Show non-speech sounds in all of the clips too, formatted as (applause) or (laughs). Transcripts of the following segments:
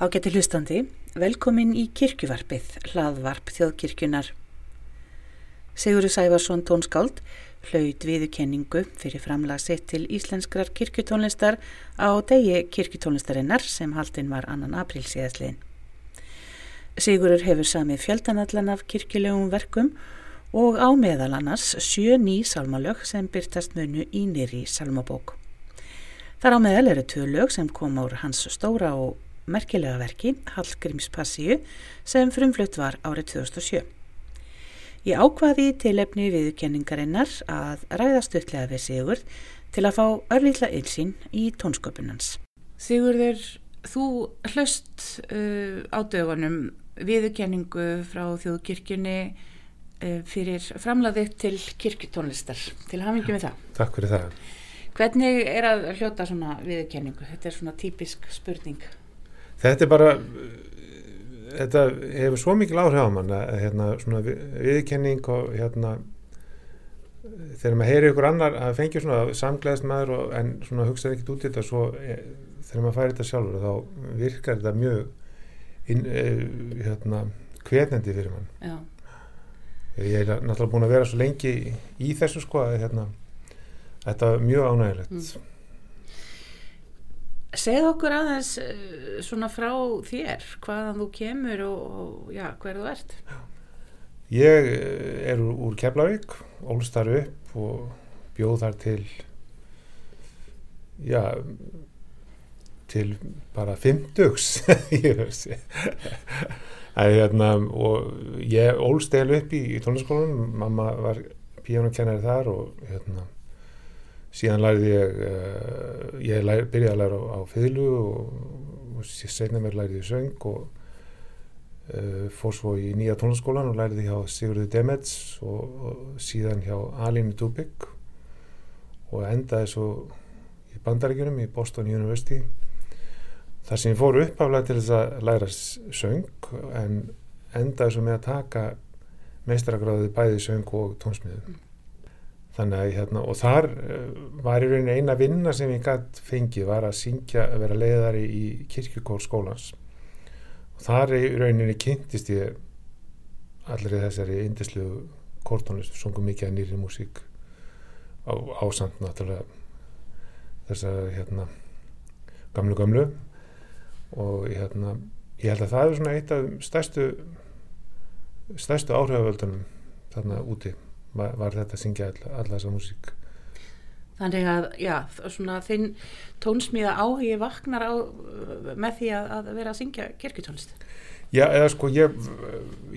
Ágætti hlustandi, velkomin í kirkjuvarpið, hlaðvarp þjóðkirkjunar. Sigurður Sæfarsson tónskáld hlaut viðukenningu fyrir framlagsitt til íslenskrar kirkjutónlistar á degi kirkjutónlistarinnar sem haldinn var annan april síðastliðin. Sigurður hefur samið fjöldanallan af kirkjulegum verkum og á meðal annars sjö ný salmalög sem byrtast munu í nýri salmabók. Þar á meðal eru tvö lög sem kom ár hans stóra og merkilega verki Hallgrímspassíu sem frumflutt var árið 2007. Ég ákvaði tilefni viðkenningarinnar að ræða stuttlega við Sigurd til að fá örlítla eilsinn í tónsköpunans. Sigurður, þú hlust uh, á dögunum viðkenningu frá þjóðkirkjunni uh, fyrir framlaðið til kirkjutónlistar. Til hafingi með það. Takk fyrir það. Hvernig er að hljóta svona viðkenningu? Þetta er svona típisk spurning þetta er bara þetta hefur svo mikil áhrif á mann að hérna svona viðkenning og hérna þegar maður heyri ykkur annar að fengja svona samgleðast maður og, en svona hugsaði ekkert út í þetta svo e, þegar maður færi þetta sjálfur þá virkar þetta mjög inn, e, hérna kvetnendi fyrir mann Já. ég er náttúrulega búin að vera svo lengi í þessu sko að hérna þetta er mjög ánægilegt mm. Segð okkur aðeins eh, svona frá þér, hvaðan þú kemur og, og já, hverðu ert? Ég eh, er úr, Keflavík, ólstar upp og bjóð þar til, já, til bara fymtugs, (laughs) ég veist. Hérna, og ég ólst eða upp í, í tónlaskólanum, mamma var píjónukennari þar og hérna síðan lærði ég uh, ég lær, byrjaði að læra á, á fylgu og, setna mér lærði ég söng og uh, fór svo í nýja tónlaskólan og lærði hjá Sigurði Demets og, og síðan hjá Alínu Dubik og endaði svo í bandaríkjunum í Boston University þar sem ég fór uppaflega til þess að læra söng en endaði svo með að taka meistaragráði bæði söng og tónsmiðu þannig að hérna og þar eh, var í rauninni eina vinna sem ég gætt fengið var að syngja að vera leiðari í kirkjukór skólans. Og þar í rauninni kynntist ég allir þessari indislu kórtónlist, sungum mikið að nýri músík á ásand náttúrulega þess að hérna gamlu gamlu og hérna ég held að það er svona eitt af stærstu stærstu áhrifavöldunum þarna úti var, var þetta að syngja all, alla þessa músík? Þannig að, já, svona þinn tónsmíða áhugi vaknar á með því að, að vera að syngja kirkutónlist Já, eða sko ég,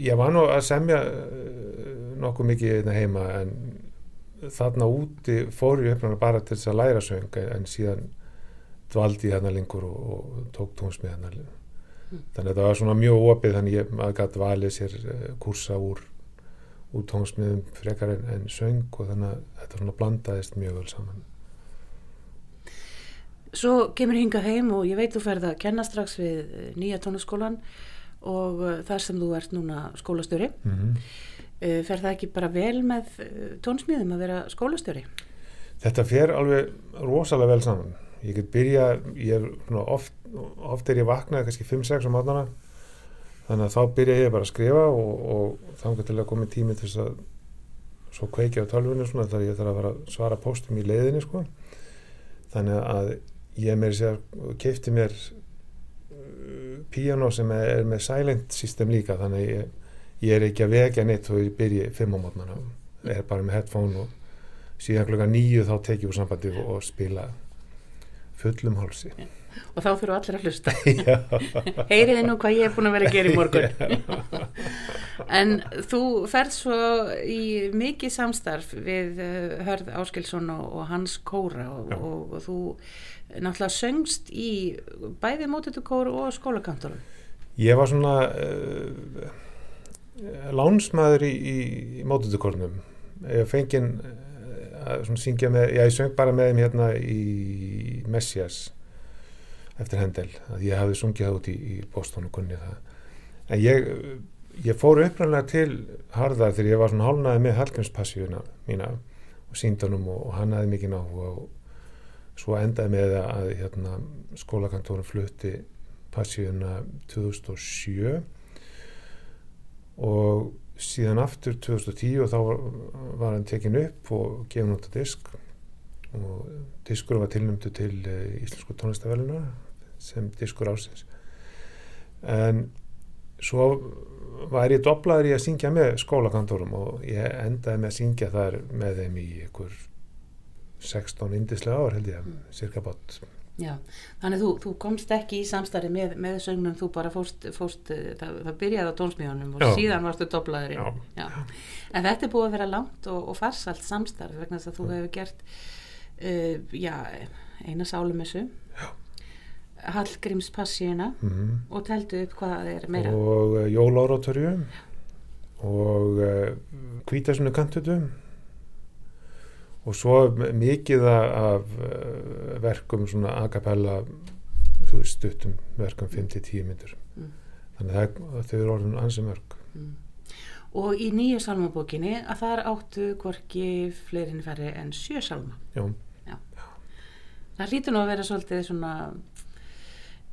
ég var nú að semja uh, nokkuð mikið hérna heima en þarna úti fór ég bara til þess að læra söng en síðan dvaldi ég hérna lengur og, og tók tónsmíða hérna mm. þannig að það var svona mjög opið þannig að ég gæti valið sér uh, kursa úr út tónsmiðum frekar en, en söng og þannig að þetta svona blandaðist mjög vel saman Svo kemur hingað heim og ég veit þú ferð að kenna strax við eh, nýja tónskólan og uh, þar sem þú ert núna skólastjóri. Mm -hmm. uh, fer það ekki bara vel með tónsmíðum að vera skólastjóri? Þetta fer alveg rosalega vel saman. Ég get byrja, ég er svona oft, oft er ég vaknað kannski 5-6 á mátana þannig að þá byrja ég bara að skrifa og, og þá til að koma tími til þess að svo kveikja á tölvunni svona þar ég þarf að fara að svara postum í leiðinni sko. Þannig að ég meiri sér keipti mér piano sem er með silent system líka þannig ég, ég er ekki að vekja neitt og ég byrji fimm á mótnana er bara með headphone og síðan klukka nýju þá tekið úr sambandi og, og spila fullum hálsi. Og þá fyrir allir að hlusta. (laughs) (laughs) Heyriði nú hvað ég er búin að vera að gera í morgun? (laughs) En þú ferð svo í mikið samstarf við uh, Hörð Áskilsson og, og hans kóra og, og, og þú náttúrulega söngst í bæði mótutukóru og skólakantorum Ég var svona uh, lánsmaður í, í, í mótutukórnum ég fengið að syngja með, já ég söng bara með þeim hérna í Messias eftir Hendel, að ég hafði sungið það út í, í Boston og kunni það. En ég, ég fór upprannlega til Harðar þegar ég var svona hálnaði með Hallgrímspassíuna mína og síndunum og, og hann aðeins mikið ná og svo endaði með að hérna, skólakantórum flutti passíuna 2007 og síðan aftur 2010 og þá var, var hann tekin upp og gefin út á disk. Og diskur var tilnumtu til uh, Íslensku tónlistafæluna sem diskur ásins en svo var ég doblaður í að syngja með skólakantórum og ég endaði með að syngja þar með þeim í ykkur 16 indislega ár held ég, mm. cirka bort Já, þannig þú, þú komst ekki í samstarfi með, með sögnum, þú bara fórst, fórst það, það byrjaði á tónsmíðunum og já. síðan varstu doblaður já. já. en þetta er búið að vera langt og, og farsalt samstarfi vegna þess að þú hefur gert uh, já, eina sálumessu Hallgrímspassíuna mm -hmm. og teltu upp hvað það er meira og uh, Jóláratorju og uh, Kvítasunni kantutum og svo mikið af uh, verkum svona a cappella stuttum verkum 5-10 myndur mm. þannig að þau eru orðin ansið mörg. Mm. og í nýju salmabókinni að þar áttu hvorki fleirin færri en sjö salma. Já. já. Það hlýtur nú að vera svolítið svona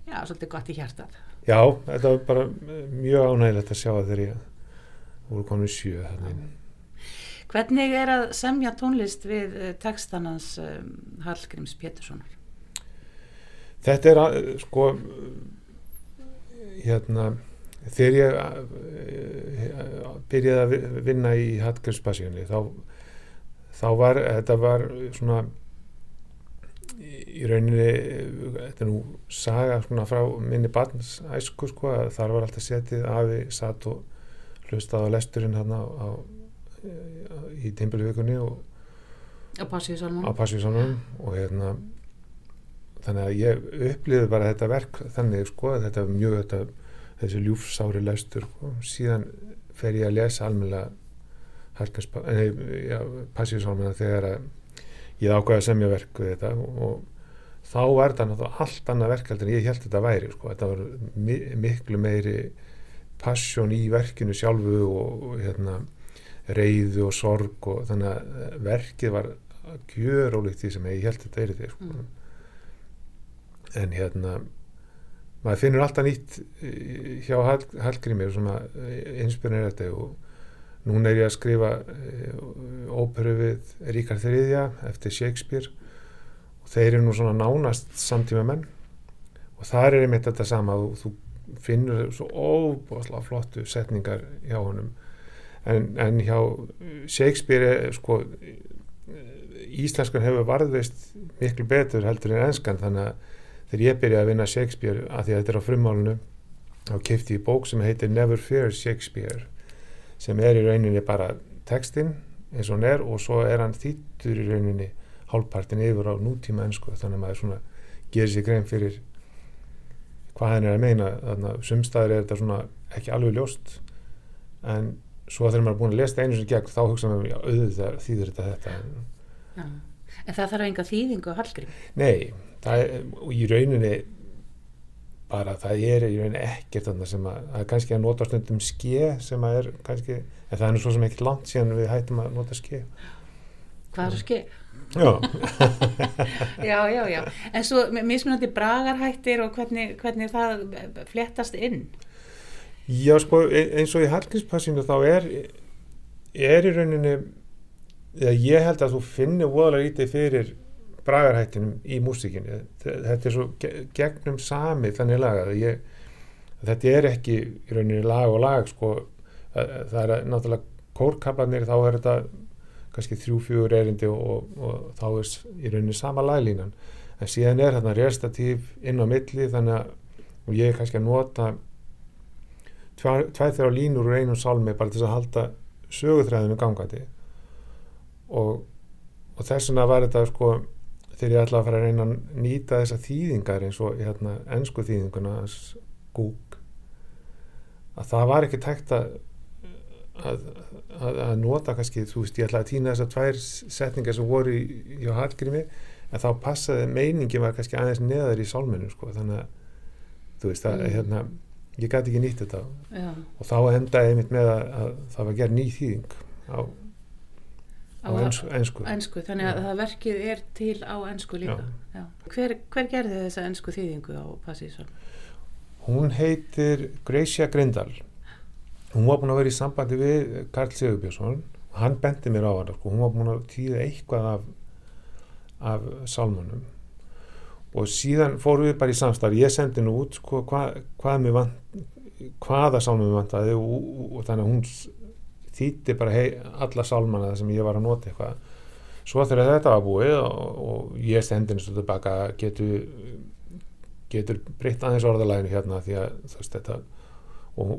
já, svolítið gott í hjartað. Já, þetta var bara mjög ánægilegt að sjá að þeirri voru konið sjö þannig Hvernig er að semja tónlist við eh, textanans um, Hallgríms Péturssonar? Þetta er að, sko hérna þegar ég uh, byrjaði að vinna í Hallgrímspassíunni þá, þá var þetta var svona í rauninni þetta er nú saga svona frá minni barns æsku sko að þar var alltaf setið afi satt og hlustað á lesturinn hérna á í Timbulvíkunni og á Passíusalunum og hérna þannig að ég upplýði bara þetta verk þannig sko að þetta er mjög þetta, þessi ljúfsári læstur sko. síðan fer ég að lesa almenna Passíusalunum þegar að ég ákvæði að semja verk við þetta og, þá er þetta náttúrulega allt annað verk en ég held þetta væri sko. þetta var mi miklu meiri passjón í verkinu sjálfu og, og hérna reyðu og sorg og þannig að eh, verkið var gjör ólíkt því sem ég held þetta er því sko. mm. en hérna maður finnur alltaf nýtt eh, hjá Hallgrímir sem að eh, inspirera þetta og núna er ég að skrifa óperu við Ríkard Þriðja eftir Shakespeare og þeir eru nú svona nánast samtíma menn og þar er einmitt þetta sama og þú finnur svo óbúslega flottu setningar hjá honum en, en hjá Shakespeare sko íslenskan hefur varðvist miklu betur heldur en ennskan þannig að þegar ég byrjaði að vinna Shakespeare að því að þetta er á frumálunu þá kefti ég bók sem heitir Never Fear Shakespeare sem er í rauninni bara textin eins og hann er og svo er hann þýttur í rauninni hálfpartin yfir á nútíma ennsku þannig að maður svona gerir sér grein fyrir hvað hann er að meina. Þannig að sumstaður er þetta svona ekki alveg ljóst en svo þegar maður er búin að lesa einu sem gegn þá hugsa maður auðvitað þýður þetta þetta Já. En það þarf enga þýðingu á Hallgrím? Nei, það er, í rauninni bara það er í rauninni ekkert þannig sem að, er kannski að nota stundum ske sem að er kannski, en það er nú svo sem ekki langt síðan við hættum að nota ske. Hvað er ske? Já, (laughs) Já, já, já. En svo mismunandi bragarhættir og hvernig, hvernig það fléttast inn? Já sko e- eins og í Hallgrímspassinu þá er, er í rauninni, ég held að þú finnir voðalega lítið fyrir bragarhættinum í músikinni. Þetta er svo ge- gegnum sami þannig lagað. Ég, þetta er ekki í rauninni lag og lag sko, það er náttúrulega kórkablanir þá er þetta kannski þrjú, fjögur erindi og, og, og þá er í rauninni sama laglínan en síðan er þarna restatíf inn á milli þannig að og ég er kannski að nota tvær þeirra línur úr einum sálmi bara til að halda sögutræðinu gangandi og, og þess vegna var þetta sko þegar ég ætlaði að fara að reyna að nýta þessa þýðingar eins og hérna ennsku þýðinguna Gúk að það var ekki tækt að að, að, að nota kannski, þú veist, ég ætlaði að týna þessar tvær setningar sem voru í, í Hallgrími en þá passaði meiningin var kannski aðeins neðar í sálminu sko, þannig að þú veist, það, Mm. hérna ég gæti ekki nýtt þetta Já. og þá endaði einmitt með að, að það var gerð ný þýðing á, á Á- ensku, ensku. Ensku, þannig að Já. það verkið er til á ensku líka. Já. Hver, hver gerði þessa ensku þýðingu á Passísson? hún heitir Gracia Grindal hún var búin að vera í sambandi við Karl Sigurbjörnsson hann benti mér á hana sko. hún var búin að tíða eitthvað af, af sálmunum og síðan fórum við bara í samstarf ég sendi nú út sko, hva, hvað mér vant, hvaða sálmum mér vantaði og, og, og þannig að hún þýddi bara hei, alla sálmana sem ég var að nota eitthvað svo þegar þetta var búið og, og ég sendi henni svo tilbaka getur getur breytt aðeins orðalæginu hérna því að þú veist þetta og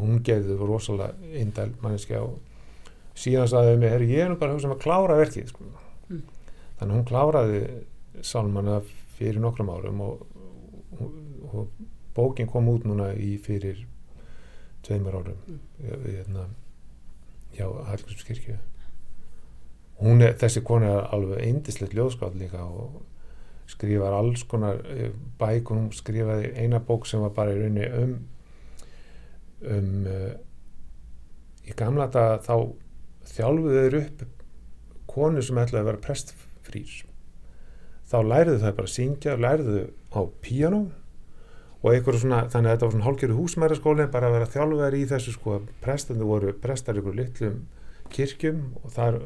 hún gerði þetta rosalega indæl manneskja og síðan sagði mig, herri, ég er nú bara að hugsa um að klára verkið sko. Mm. þannig hún kláraði sálmana fyrir nokkrum árum og, og, og bókin kom út núna í fyrir tveimur árum. Mm. hérna, já, Hallgrímskirkju. Hún er, þessi kona er alveg eindislegt ljóðskátt líka og skrifar alls konar eh, bækur, hún skrifaði eina bók sem var bara í rauninni um um uh, í gamla daga þá þjálfuðu þeir upp konu sem ætlaði að vera prestfrýr þá læriðu þær bara að syngja læriðu á píanó og einhverju svona, þannig að þetta var svona hálfgerðu húsmæraskólin bara að vera þjálfaðar í þessu sko, prestandi voru prestar ykkur litlum kirkjum og þar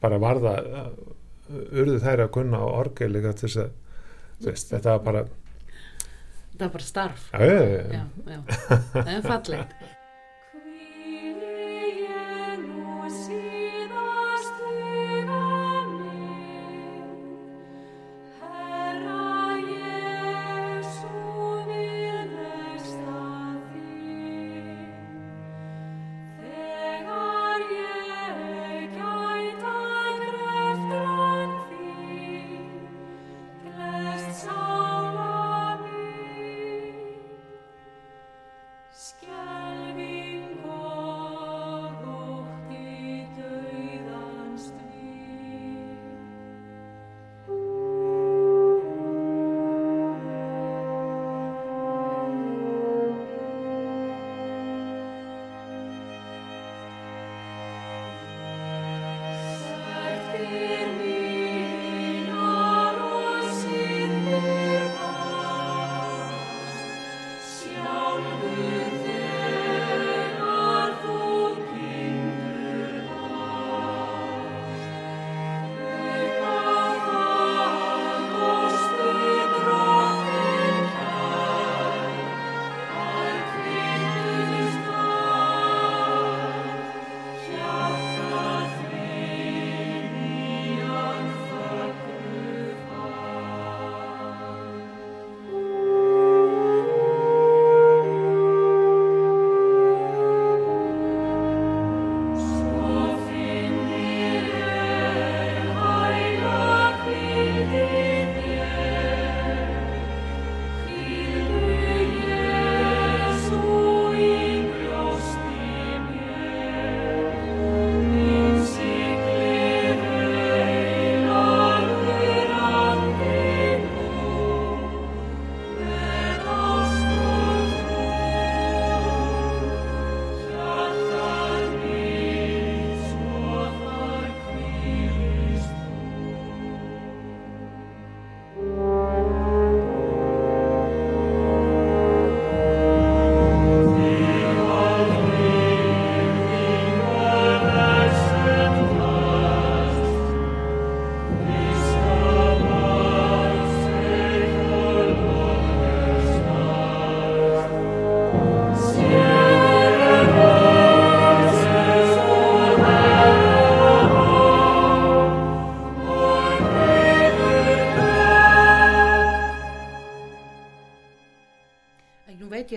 bara varða urðu þær að kunna á orgeðlega til þess að veist, þetta var bara Það er bara starf. já, Já, já. já. Það er fallegt.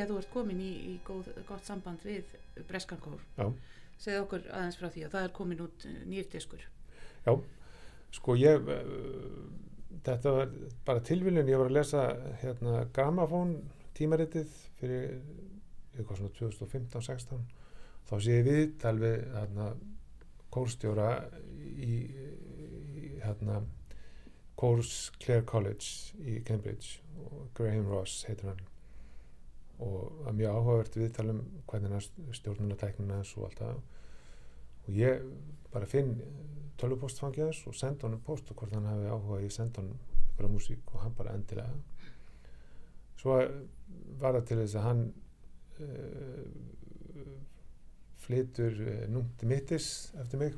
Að þú ert komin í, í góð, gott samband við Breskankór. Segð okkur aðeins frá því að það er komin út nýrdiskur. Já, sko ég, uh, þetta var bara tilviljun, ég var að lesa hérna Gramafón tímaritið fyrir eitthvað svona 2015-16 þá sé ég við alveg hérna kórstjóra í, í hérna Kórs Clare College í Cambridge. Og Graham Ross heitir hann og það er mjög áhugavert viðtalum hvernig hann stjórnuna tæknina hans og allt það og ég bara finn tölvupostfangið hans og senda honum post og hvort hann hafi áhuga að senda honum ykkur músík og hann bara endilega. Svo var það til þess að hann uh, flytur uh, númti mittis eftir mig.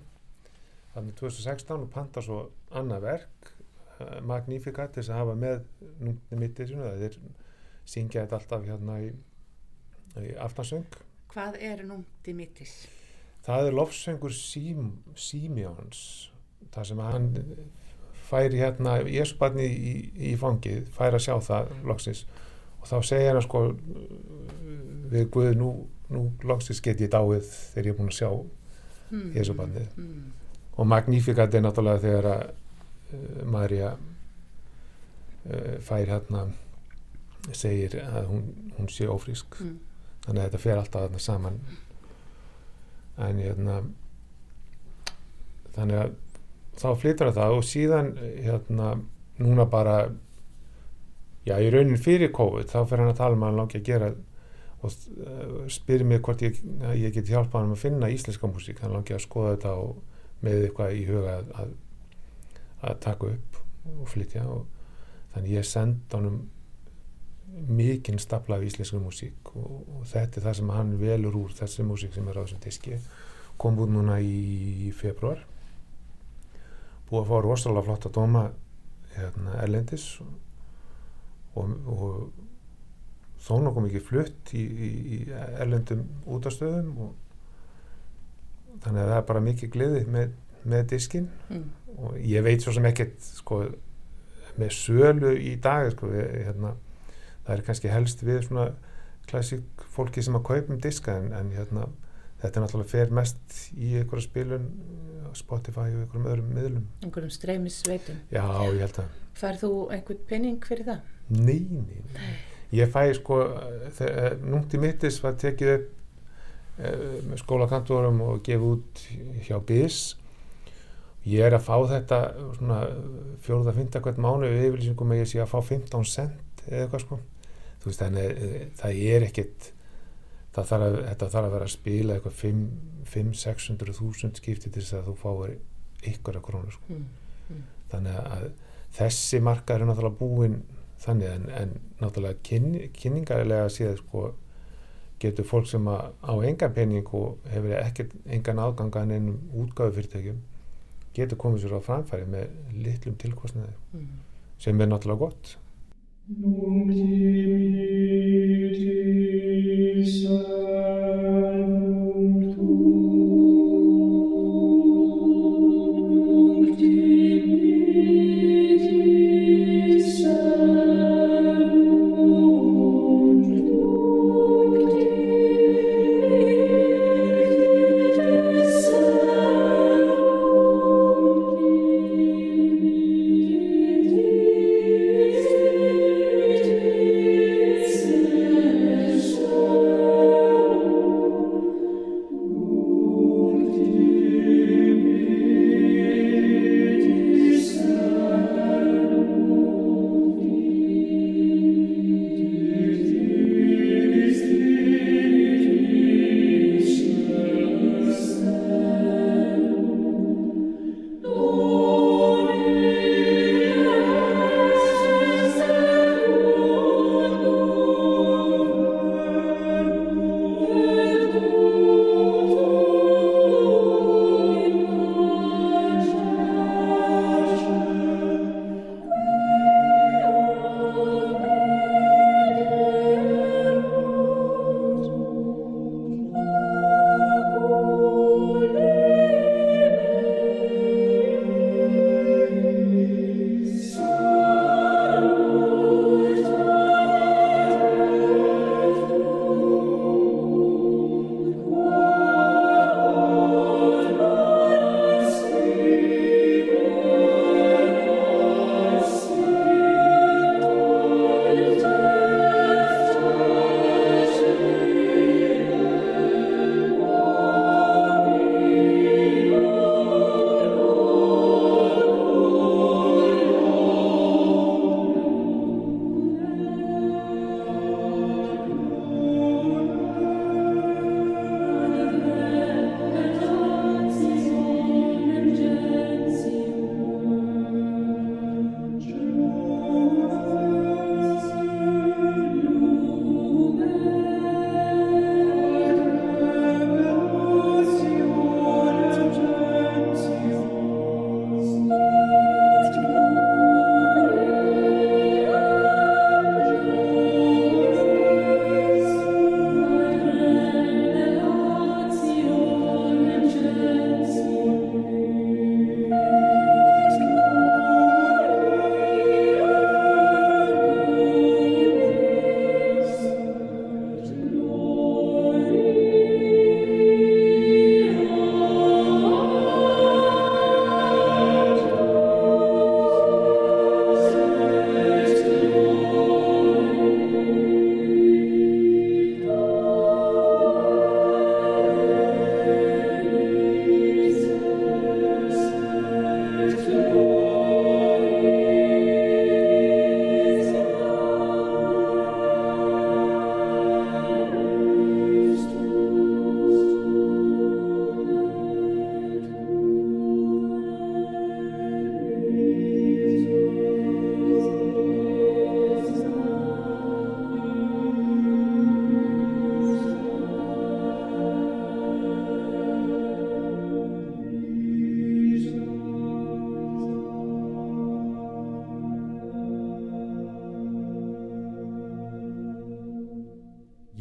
Þannig 2016 og panta svo annað verk uh, Magnificat til þess að hafa með númti mittisinu það er syngja þetta alltaf hérna í, í aftansöng Hvað er númti mittis? það er lofsöngur Sím, Símjóns það sem hann fær hérna Jésbarni í, í fangið fær að sjá það loksins og þá segja hann sko við Guð nú, nú loksins get ég dáið þegar ég er búin að sjá Hmm. Jesúbarnið. Hmm. og Magnificat er náttúrulega þegar að uh, Marja uh, fær hérna segir að hún, hún sé ófrísk. Hmm. þannig að þetta fer alltaf þarna saman. En hérna þannig að þá flytur hann það og síðan hérna núna bara já í raunin fyrir COVID þá fer hann að tala um að hann langi að gera og uh, spyrir mig hvort ég, ég get hjálpa hann að finna íslenska músík. Hann langi að skoða þetta og með eitthvað í huga að, að, að taka upp og flytja og þannig ég send honum mikinn stapla af íslenska músík og, og þetta er það sem hann velur úr þessi músík sem er á þessum diski. Kom út núna í februar búið að fá rosalega flotta dóma hérna, erlendis og, og þó nokkuð mikið flutt í, í, í erlendum útastöðum og þannig að það er bara mikið gleði með, með diskin Hmm. og ég veit svo sem ekkert sko, með sölu í dag sko, hérna, það er kannski helst við svona klassík fólki sem að kaupum diska en, en hérna, þetta er náttúrulega fer mest í einhverja spilun á Spotify og einhverjum öðrum miðlum Einhverjum streymisveitum. já, ég held að Færð þú einhvern penning fyrir það? nei, nei, nei. ég fæ sko þegar núnti mittis var tekið upp eh, með skólakantorum og gefið út hjá BIS ég er að fá þetta svona fjóruða, fynda hvert mánu við yfirlýsingum að ég sé að fá 15 cent eða eitthvað sko veist þannig eh, það er ekkit það þarf að, þetta þarf að vera að spila eitthvað 5-600 þúsund skipti til þess að þú fáir ykkur að krónu sko Hmm. þannig að þessi marka er náttúrulega búin þannig en, en náttúrulega kynni, kynningarlega séð sko getur fólk sem að á engan pening og hefur ekkert engan aðganga en einum útgáðu fyrirtækjum getur komið sér á framfæri með litlum tilkostnaði Hmm. sem er náttúrulega gott Nunc dimitis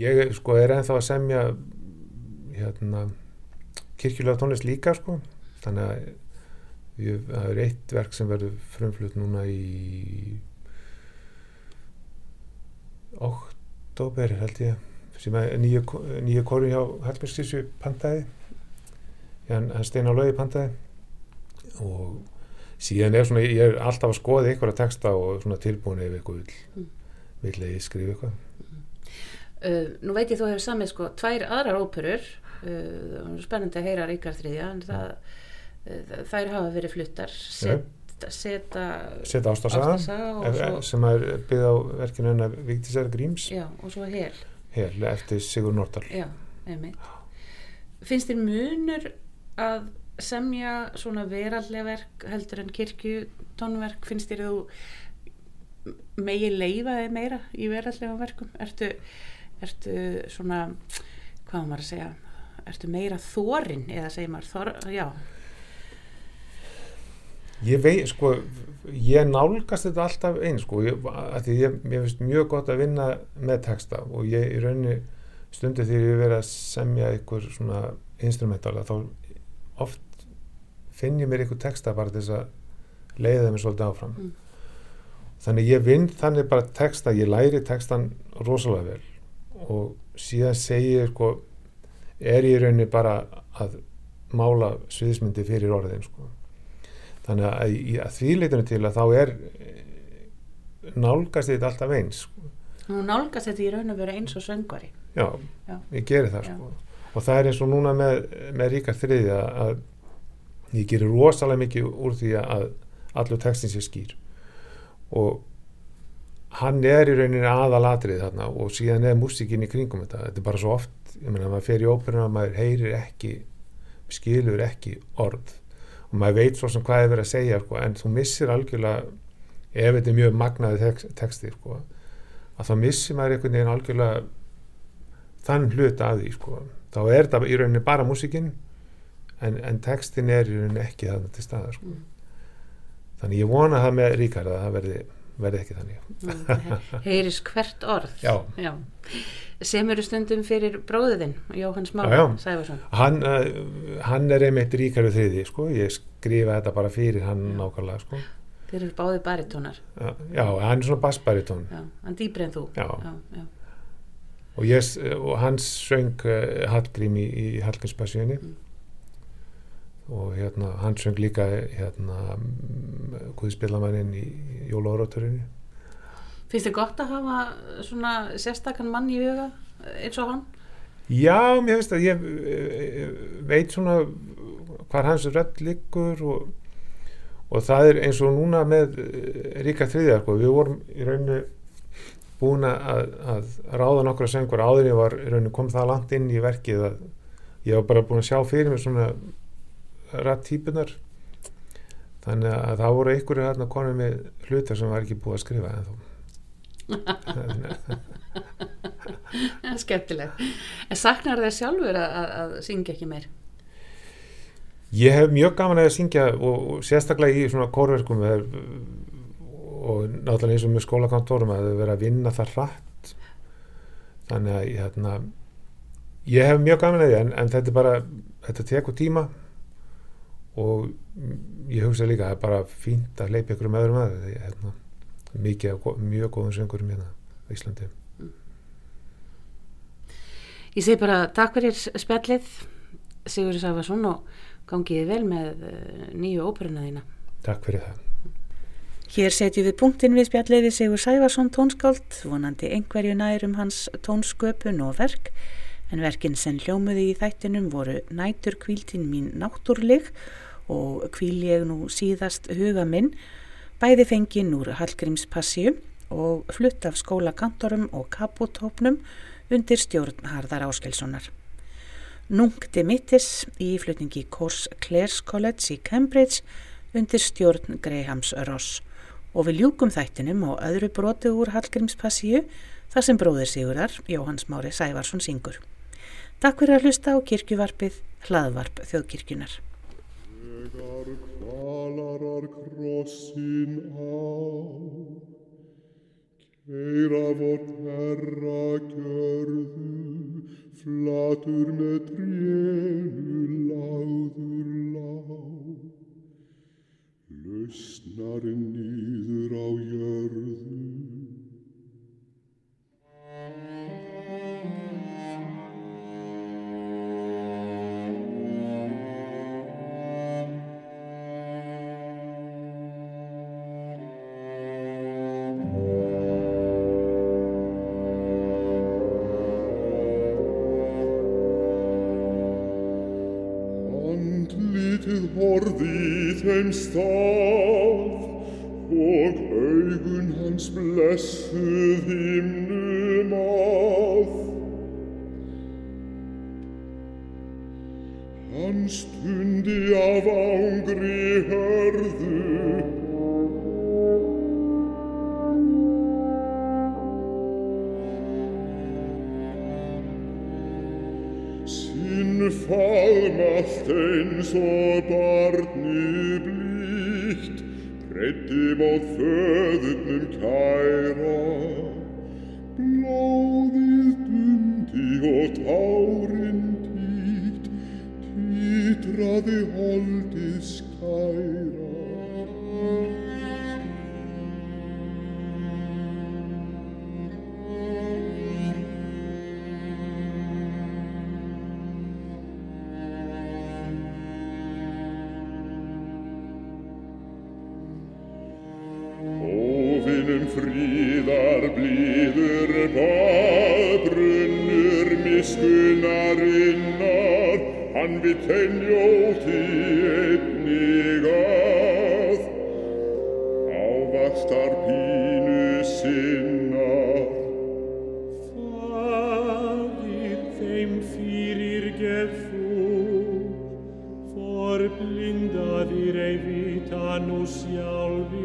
Ég sko er ennþá að semja hérna kirkjulega tónlist líka sko. Þannig að ég, það er eitt verk sem verður frumflutt núna í oktober held ég sem er nýju, nýju kóru hjá Hallbjörnskísu pantaði. Hann, hann steina á lögi pantaði. Og síðan er svona ég er alltaf að skoða ykkur að texta og svona tilbúin ef Mm. vill að ég skrifa eitthvað Uh, nú veit ég þú hefur samið sko tvær aðrar óperur. Uh, spennandi að heyra Ríkard þriðja en það, uh, þær hafa verið fluttar. Set, seta setja ástasaga Ástarsaga og svo, sem er byggð á verkinu hennar Vigdísar Gríms. Já, og svo hel. Hér eftir Sigur Nordal. Já, finnst þér munur að semja svona veraldlega verk heldur en kirkju tónverk finnst þér þú megi leifa þig meira í veraldlega verkum? Ertu, ertu svona hvað maður að segja? Ertu meira þórin eða segir maður? Þor, já, ég veit sko ég nálgast þetta alltaf eins sko. Ég, ég, mér finnst mjög gott að vinna með texta og ég í rauninni stundu þegar ég verið að semja einhver svona instrumentala þá oft finn ég mér einhver texta bara þess að leiða mér svolítið áfram. Mm. þannig ég vinn þannig bara texta, ég læri textan rosalega vel og síðan segi ég sko er ég rauninni bara að mála sviðismyndi fyrir orðin sko þannig að, að því leitinu til að þá er eh, nálgast þetta alltaf eins sko. nú nálgast þetta í raun og vera eins og söngvari já, Já. ég geri það sko. og það er eins og núna með, með Ríkard þriðja að ég gerir rosalega mikið úr því að allur textin sé skýr og hann er í rauninni aðalatrið þarna og síðan er músikinn í kringum þetta þetta er bara svo oft, ég meina maður fer í óperuna maður heyrir ekki skilur ekki orð og maður veit svo sem hvað er verið að segja sko, en þú missir algjörlega ef þetta er mjög magnaði tex, texti sko, að þá missir maður einhvern veginn algjörlega þann hlut að því sko. þá er þetta í rauninni bara músikinn en, en textin er í rauninni ekki þarna til staðar sko. Mm. þannig ég vona það með Ríkard að það verði, verði ekki þannig Mm, heyris hvert orð Já. sem eru stundum fyrir bróðiðinn Jóhann Smá Já, já. Sæfarsson hann, uh, hann er einmitt Ríkardur þriði sko. ég skrifa þetta bara fyrir hann Já. nákvæmlega sko. þeir eru báði baritónar já, já, hann er svona bassbaritón já, hann dýbri en þú Já. já, já. og, ég, og hann söng uh, Hallgrím í, í Hallgrímspassíunni Mm. Og hérna, hann söng líka hérna Guðspillamannin í Jólaóraturinu finnst þið gott að hafa svona sérstakann mann í huga eins og hann? Já, mér finnst að ég eh, veit svona hvar hans rödd liggur og, og það er eins og núna með eh, Ríka þriðja, sko, við vorum í rauninu búin að, að ráða nokkra söngur. Áður ég var í rauninu kom það langt inn í verkið að ég var bara búin að sjá fyrir mér svona rætt þannig að það voru einhverju hérna konum með hlutar sem var ekki búið að skrifa (laughs) en þó skemmtileg en saknar þeir sjálfur að, að, að syngja ekki meir? Ég hef mjög gaman að syngja og, og sérstaklega í svona kórverkum er, og náttúrulega eins og með skólakantorum að þau vera að vinna það hratt. Þannig að hérna, ég hef mjög gaman að því en, en þetta er bara, þetta tekur tíma og ég hugsa líka að það er bara fínt að hleypa ykkur um öðrum að því hérna, mikið, mjög góðum söngurum hérna á Íslandi. ég segi bara takk fyrir spjallið Sigur Sæfarsson og gangiði vel með eh, nýju óperuna þína Takk fyrir það. Hér setjum við punktin við spjalliði Sigur Sæfarsson tónskáld, vonandi einhverju nærum hans tónsköpun og verk, en verkin sem hljómuði í þættinum voru nætur kvíltin mín náttúrlig og kvíl ég nú síðast huga minn, bæði fengin úr Hallgrímspassíu og flutt af skólakantorum og kaputópnum undir stjórn Harðar Áskelssonar. Nunc Dimittis í flutningi Kors Clares College í Cambridge undir stjórn Grahams Ross og við ljúkum þættinum á öðru broti úr Hallgrímspassíu þar sem bróðir Sigurðar Jóhanns Mári Sævarsson syngur. Takk fyrir að hlusta á kirkjuvarpið hlaðvarp þjóðkirkjunar. egar clalar ar crossin au, ceira vor terra cerdu, flatur með trier, in vollmachten so bart niblicht, Pretim ot födet nem Kaira, Plaudis dünti ot aurenticht, Titra de holtis Kaira, Deus salvi.